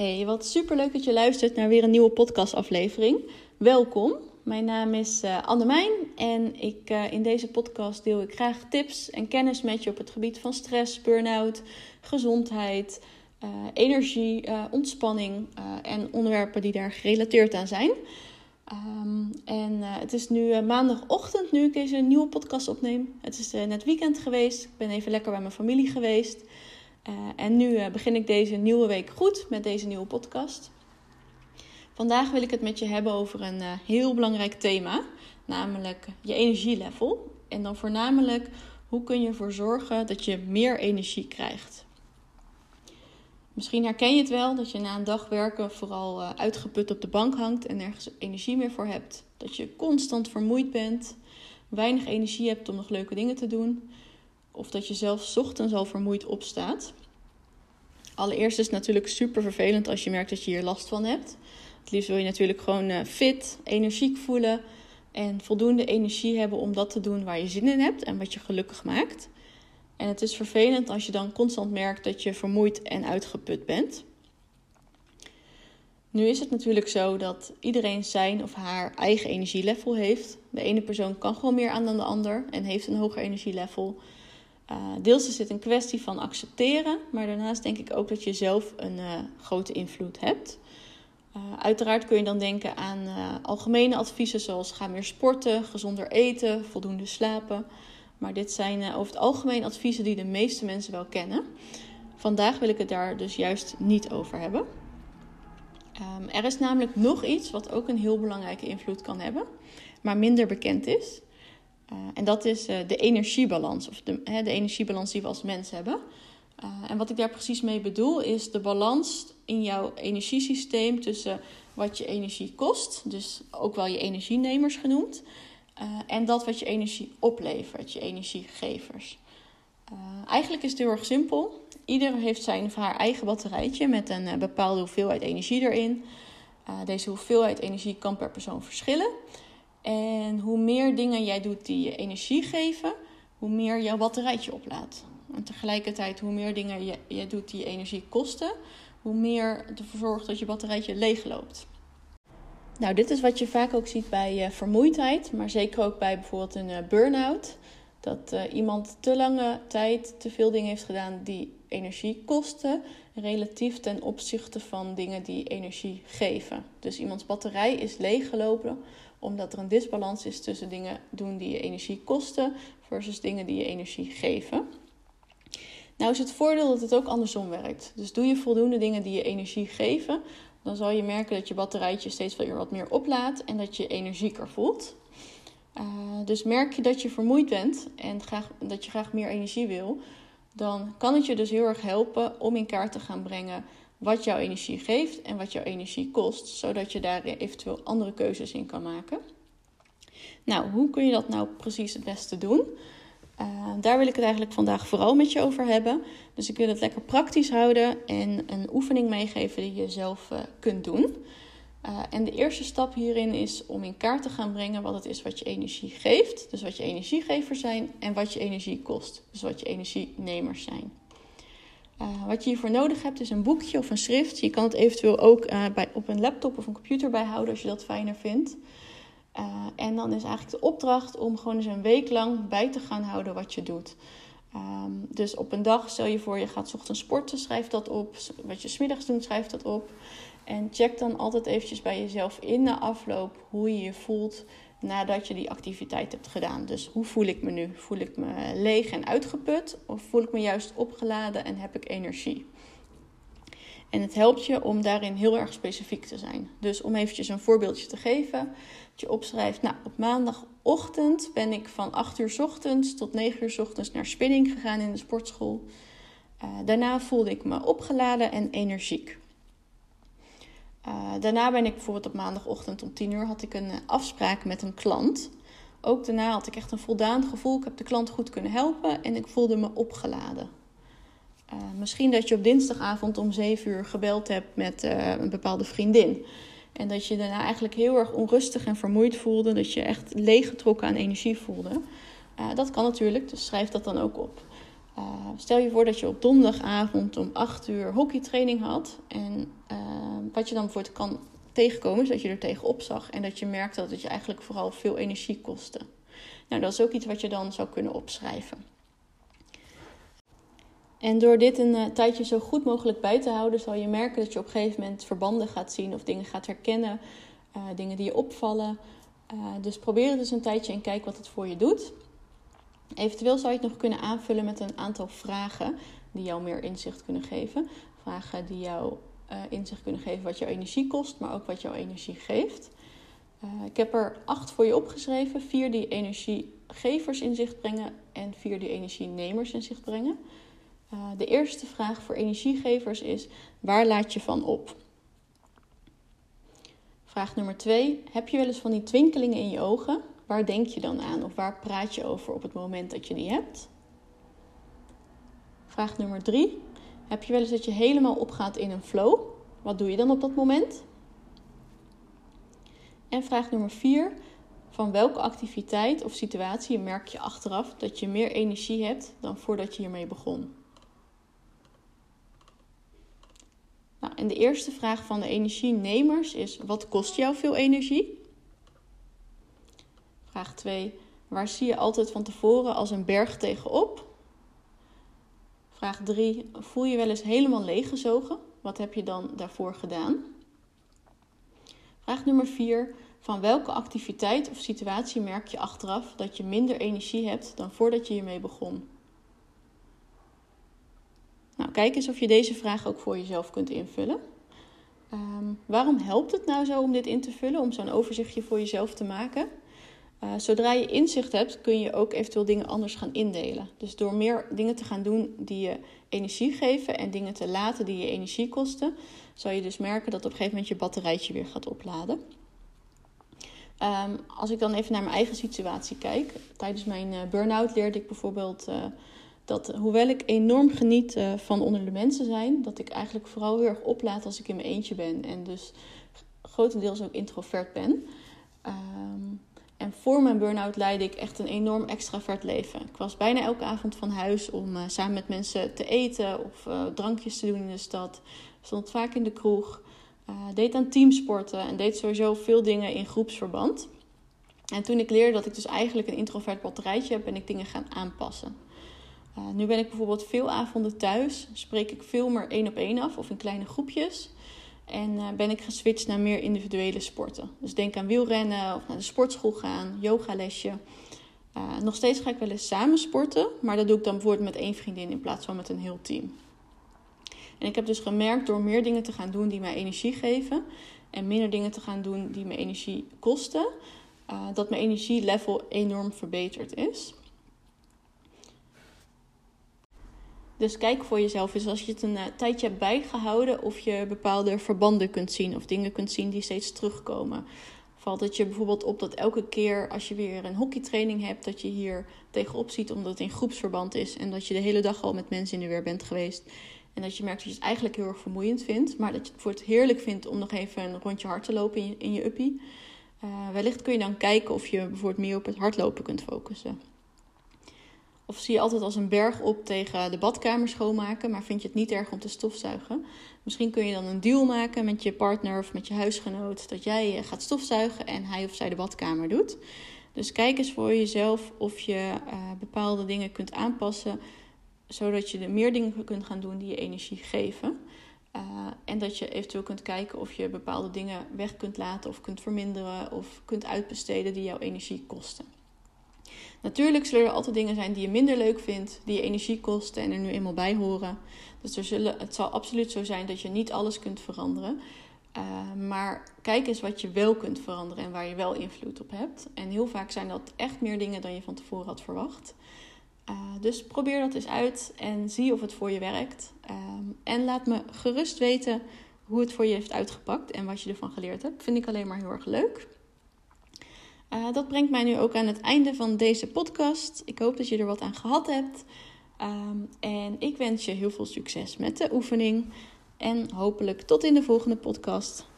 Hey, wat superleuk dat je luistert naar weer een nieuwe podcastaflevering. Welkom. Mijn naam is uh, Annemijn en ik, uh, in deze podcast deel ik graag tips en kennis met je op het gebied van stress, burn-out, gezondheid, uh, energie, ontspanning en onderwerpen die daar gerelateerd aan zijn. Um, en het is nu maandagochtend nu ik deze nieuwe podcast opneem. Het is net weekend geweest. Ik ben even lekker bij mijn familie geweest. Uh, en nu uh, begin ik deze nieuwe week goed met deze nieuwe podcast. Vandaag wil ik het met je hebben over een uh, heel belangrijk thema, namelijk je energielevel. En dan voornamelijk hoe kun je ervoor zorgen dat je meer energie krijgt. Misschien herken je het wel dat je na een dag werken vooral uitgeput op de bank hangt en nergens energie meer voor hebt. Dat je constant vermoeid bent, weinig energie hebt om nog leuke dingen te doen. Of dat je zelfs ochtends al vermoeid opstaat. Allereerst is het natuurlijk super vervelend als je merkt dat je hier last van hebt. Het liefst wil je natuurlijk gewoon eh, fit, energiek voelen en voldoende energie hebben om dat te doen waar je zin in hebt en wat je gelukkig maakt. En het is vervelend als je dan constant merkt dat je vermoeid en uitgeput bent. Nu is het natuurlijk zo dat iedereen zijn of haar eigen energielevel heeft. De ene persoon kan gewoon meer aan dan de ander en heeft een hoger energielevel. Uh, deels is het een kwestie van accepteren, maar daarnaast denk ik ook dat je zelf een uh, grote invloed hebt. Uh, uiteraard kun je dan denken aan algemene adviezen zoals ga meer sporten, gezonder eten, voldoende slapen. Maar dit zijn over het algemeen adviezen die de meeste mensen wel kennen. Vandaag wil ik het daar dus juist niet over hebben. Um, er is namelijk nog iets wat ook een heel belangrijke invloed kan hebben, maar minder bekend is. Uh, en dat is uh, de energiebalans, of de, hè, de energiebalans die we als mens hebben. Uh, en wat ik daar precies mee bedoel, is de balans in jouw energiesysteem tussen wat je energie kost, dus ook wel je energienemers genoemd, en dat wat je energie oplevert, je energiegevers. eigenlijk is het heel erg simpel. Ieder heeft zijn of haar eigen batterijtje met een bepaalde hoeveelheid energie erin. deze hoeveelheid energie kan per persoon verschillen. En hoe meer dingen jij doet die je energie geven, hoe meer jouw batterijtje oplaadt. En tegelijkertijd, hoe meer dingen je, je doet die energie kosten, hoe meer ervoor zorgt dat je batterijtje leegloopt. Nou, dit is wat je vaak ook ziet bij uh, vermoeidheid, maar zeker ook bij bijvoorbeeld een uh, burn-out. Dat uh, iemand te lange tijd te veel dingen heeft gedaan die energie kosten, relatief ten opzichte van dingen die energie geven. Dus iemands batterij is leeggelopen omdat er een disbalans is tussen dingen doen die je energie kosten versus dingen die je energie geven. Nou is het voordeel dat het ook andersom werkt. Dus doe je voldoende dingen die je energie geven, dan zal je merken dat je batterijtje steeds weer wat meer oplaadt en dat je energieker voelt. Uh, dus merk je dat je vermoeid bent en graag, dat je graag meer energie wil, dan kan het je dus heel erg helpen om in kaart te gaan brengen wat jouw energie geeft en wat jouw energie kost, zodat je daar eventueel andere keuzes in kan maken. Nou, hoe kun je dat nou precies het beste doen? Uh, daar wil ik het eigenlijk vandaag vooral met je over hebben. Dus ik wil het lekker praktisch houden en een oefening meegeven die je zelf uh, kunt doen. Uh, en de eerste stap hierin is om in kaart te gaan brengen wat het is wat je energie geeft. Dus wat je energiegevers zijn en wat je energie kost. Dus wat je energienemers zijn. Uh, wat je hiervoor nodig hebt is een boekje of een schrift. Je kan het eventueel ook uh, bij, op een laptop of een computer bijhouden als je dat fijner vindt. Uh, en dan is eigenlijk de opdracht om gewoon eens een week lang bij te gaan houden wat je doet. Um, dus op een dag, stel je voor je gaat ochtends sporten, schrijf dat op. Wat je smiddags doet, schrijf dat op. En check dan altijd eventjes bij jezelf in de afloop hoe je je voelt nadat je die activiteit hebt gedaan. Dus hoe voel ik me nu? Voel ik me leeg en uitgeput of voel ik me juist opgeladen en heb ik energie? En het helpt je om daarin heel erg specifiek te zijn. Dus om eventjes een voorbeeldje te geven, dat je opschrijft, nou op maandagochtend ben ik van 8 uur ochtends tot 9 uur ochtends naar spinning gegaan in de sportschool. Uh, daarna voelde ik me opgeladen en energiek. Uh, daarna ben ik bijvoorbeeld op maandagochtend om 10 uur had ik een uh, afspraak met een klant. Ook daarna had ik echt een voldaan gevoel. Ik heb de klant goed kunnen helpen en ik voelde me opgeladen. Uh, misschien dat je op dinsdagavond om 7 uur gebeld hebt met een bepaalde vriendin. En dat je daarna eigenlijk heel erg onrustig en vermoeid voelde. Dat je echt leeggetrokken aan energie voelde. dat kan natuurlijk, dus schrijf dat dan ook op. stel je voor dat je op donderdagavond om 8 uur hockeytraining had. En wat je dan bijvoorbeeld kan tegenkomen, is dat je er tegenop zag en dat je merkt dat het je eigenlijk vooral veel energie kostte. Nou, dat is ook iets wat je dan zou kunnen opschrijven. En door dit een uh, tijdje zo goed mogelijk bij te houden, zal je merken dat je op een gegeven moment verbanden gaat zien of dingen gaat herkennen, uh, dingen die je opvallen. Uh, dus probeer het dus een tijdje en kijk wat het voor je doet. Eventueel zou je het nog kunnen aanvullen met een aantal vragen die jou meer inzicht kunnen geven. Vragen die jou inzicht kunnen geven wat jouw energie kost, maar ook wat jouw energie geeft. ik heb er acht voor je opgeschreven. Vier die energiegevers in zicht brengen en vier die energienemers in zicht brengen. Uh, de eerste vraag voor energiegevers is: waar laat je van op? Vraag nummer twee: heb je wel eens van die twinkelingen in je ogen? Waar denk je dan aan of waar praat je over op het moment dat je die hebt? Vraag nummer drie: heb je wel eens dat je helemaal opgaat in een flow? Wat doe je dan op dat moment? En vraag nummer vier: van welke activiteit of situatie merk je achteraf dat je meer energie hebt dan voordat je hiermee begon? Nou, en de eerste vraag van de energienemers is: wat kost jou veel energie? Vraag 2: waar zie je altijd van tevoren als een berg tegenop? Vraag 3: voel je wel eens helemaal leeggezogen? Wat heb je dan daarvoor gedaan? Vraag nummer 4: van welke activiteit of situatie merk je achteraf dat je minder energie hebt dan voordat je hiermee begon? Nou, kijk eens of je deze vraag ook voor jezelf kunt invullen. Um, waarom helpt het nou zo om dit in te vullen, om zo'n overzichtje voor jezelf te maken? Uh, zodra je inzicht hebt, kun je ook eventueel dingen anders gaan indelen. Dus door meer dingen te gaan doen die je energie geven en dingen te laten die je energie kosten, zal je dus merken dat op een gegeven moment je batterijtje weer gaat opladen. Um, als ik dan even naar mijn eigen situatie kijk, tijdens mijn uh, burn-out leerde ik bijvoorbeeld. Uh, dat hoewel ik enorm geniet van onder de mensen zijn, dat ik eigenlijk vooral heel erg oplaat als ik in mijn eentje ben. En dus grotendeels ook introvert ben. Um, en voor mijn burn-out leidde ik echt een enorm extravert leven. Ik was bijna elke avond van huis om uh, samen met mensen te eten of uh, drankjes te doen in de stad. Stond vaak in de kroeg. deed aan teamsporten en deed sowieso veel dingen in groepsverband. En toen ik leerde dat ik dus eigenlijk een introvert batterijtje heb, ben ik dingen gaan aanpassen. Nu ben ik bijvoorbeeld veel avonden thuis, spreek ik veel meer één op één af of in kleine groepjes. En uh, ben ik geswitcht naar meer individuele sporten. Dus denk aan wielrennen of naar de sportschool gaan, yogalesje. Uh, nog steeds ga ik wel eens samen sporten, maar dat doe ik dan bijvoorbeeld met één vriendin in plaats van met een heel team. En ik heb dus gemerkt door meer dingen te gaan doen die mij energie geven en minder dingen te gaan doen die me energie kosten, dat mijn energielevel enorm verbeterd is. Dus kijk voor jezelf eens als je het een uh, tijdje hebt bijgehouden of je bepaalde verbanden kunt zien of dingen kunt zien die steeds terugkomen. Valt het je bijvoorbeeld op dat elke keer als je weer een hockeytraining hebt, dat je hier tegenop ziet omdat het in groepsverband is en dat je de hele dag al met mensen in de weer bent geweest. En dat je merkt dat je het eigenlijk heel erg vermoeiend vindt, maar dat je het voor het heerlijk vindt om nog even een rondje hard te lopen in je, in uppie. Uh, wellicht kun je dan kijken of je bijvoorbeeld meer op het hardlopen kunt focussen. Of zie je altijd als een berg op tegen de badkamer schoonmaken, maar vind je het niet erg om te stofzuigen? Misschien kun je dan een deal maken met je partner of met je huisgenoot dat jij eh, gaat stofzuigen en hij of zij de badkamer doet. Dus kijk eens voor jezelf of je uh, bepaalde dingen kunt aanpassen, zodat je er meer dingen kunt gaan doen die je energie geven. Uh, en dat je eventueel kunt kijken of je bepaalde dingen weg kunt laten of kunt verminderen of kunt uitbesteden die jouw energie kosten. Natuurlijk zullen er altijd dingen zijn die je minder leuk vindt, die je energie kosten en er nu eenmaal bij horen. Dus er zullen, het zal absoluut zo zijn dat je niet alles kunt veranderen. Uh, maar kijk eens wat je wel kunt veranderen en waar je wel invloed op hebt. En heel vaak zijn dat echt meer dingen dan je van tevoren had verwacht. Uh, dus probeer dat eens uit en zie of het voor je werkt. Uh, en laat me gerust weten hoe het voor je heeft uitgepakt en wat je ervan geleerd hebt. Vind ik alleen maar heel erg leuk. Uh, dat brengt mij nu ook aan het einde van deze podcast. Ik hoop dat je er wat aan gehad hebt. Um, en ik wens je heel veel succes met de oefening. En hopelijk tot in de volgende podcast.